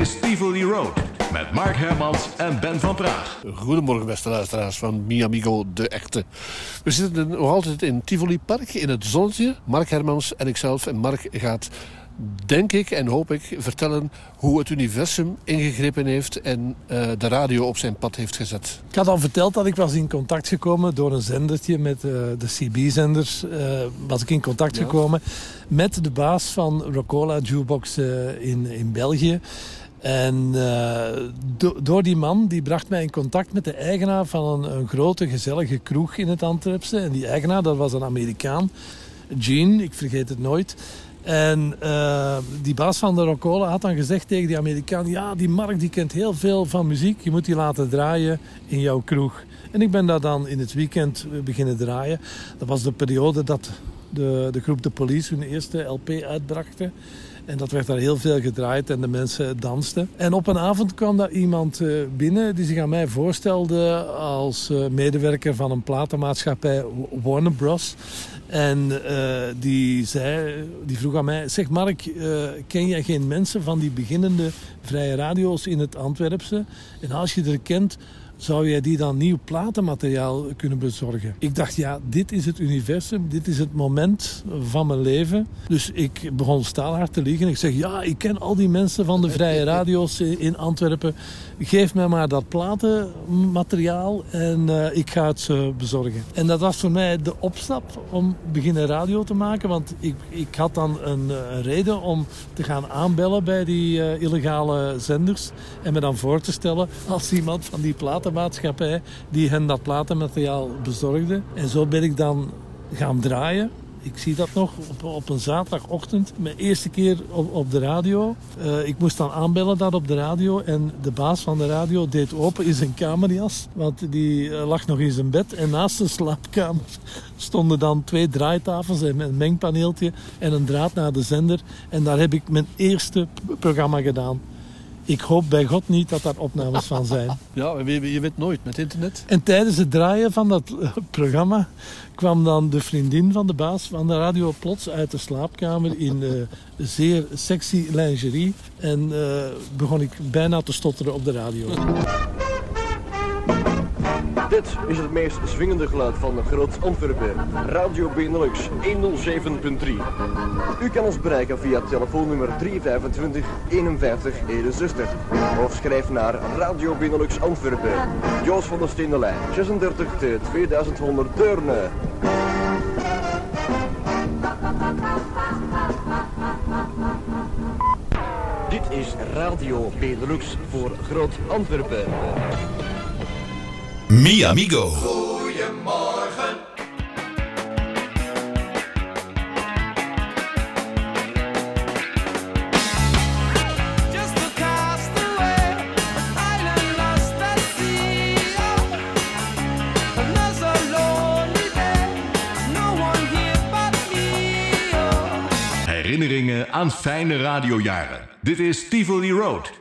is Tivoli Road met Mark Hermans en Ben van Praag. Goedemorgen beste luisteraars van Mi Amigo de Echte. We zitten nog altijd in Tivoli Park in het zonnetje. Mark Hermans en ikzelf. En Mark gaat denk ik en hoop ik, vertellen hoe het universum ingegrepen heeft en uh, de radio op zijn pad heeft gezet. Ik had al verteld dat ik was in contact gekomen door een zendertje met uh, de CB-zenders. Uh, was ik in contact ja. gekomen met de baas van Rocola Jukebox in, in België. En do, door die man, die bracht mij in contact met de eigenaar van een, een grote gezellige kroeg in het Antwerpse. En die eigenaar, dat was een Amerikaan, Gene, ik vergeet het nooit. En uh, die baas van de Rocola had dan gezegd tegen die Amerikaan... ja, die Mark die kent heel veel van muziek. Je moet die laten draaien in jouw kroeg. En ik ben daar dan in het weekend beginnen draaien. Dat was de periode dat de, de groep De Police hun eerste LP uitbrachten. En dat werd daar heel veel gedraaid en de mensen dansten. En op een avond kwam daar iemand binnen die zich aan mij voorstelde als medewerker van een platenmaatschappij Warner Bros. En uh, die, zei, die vroeg aan mij, zeg Mark, ken jij geen mensen van die beginnende vrije radio's in het Antwerpse? En als je er kent, zou jij die dan nieuw platenmateriaal kunnen bezorgen? Ik dacht, ja, dit is het universum, dit is het moment van mijn leven. Dus ik begon staalhard te Ik zeg, ja, ik ken al die mensen van de vrije radio's in Antwerpen. Geef mij maar dat platenmateriaal en uh, ik ga het ze bezorgen. En dat was voor mij de opstap om beginnen radio te maken. Want ik, ik had dan een, een reden om te gaan aanbellen bij die uh, illegale zenders. En me dan voor te stellen als iemand van die platenmaatschappij die hen dat platenmateriaal bezorgde. En zo ben ik dan gaan draaien. Ik zie dat nog op, een zaterdagochtend. Mijn eerste keer op, de radio. Uh, ik moest dan aanbellen daar op de radio. En de baas van de radio deed open in zijn kamerjas. Want die uh, lag nog in zijn bed. En naast de slaapkamer stonden dan twee draaitafels en een mengpaneeltje. En een draad naar de zender. En daar heb ik mijn eerste programma gedaan. Ik hoop bij God niet dat daar opnames van zijn. Ja, je weet nooit met internet. En tijdens het draaien van dat programma kwam dan de vriendin van de baas van de radio plots uit de slaapkamer in uh, zeer sexy lingerie. En uh, begon ik bijna te stotteren op de radio. Is het meest zwingende geluid van Groot Antwerpen. Radio Benelux 107.3. U kan ons bereiken via telefoonnummer 325 51 61. Of schrijf naar Radio Benelux Antwerpen. Joos van der Steendelijn, 36 2100 Deurne. Dit is Radio Benelux voor Groot Antwerpen. Mi amigo. Goedemorgen. Herinneringen aan fijne radiojaren. Dit is Tivoli Road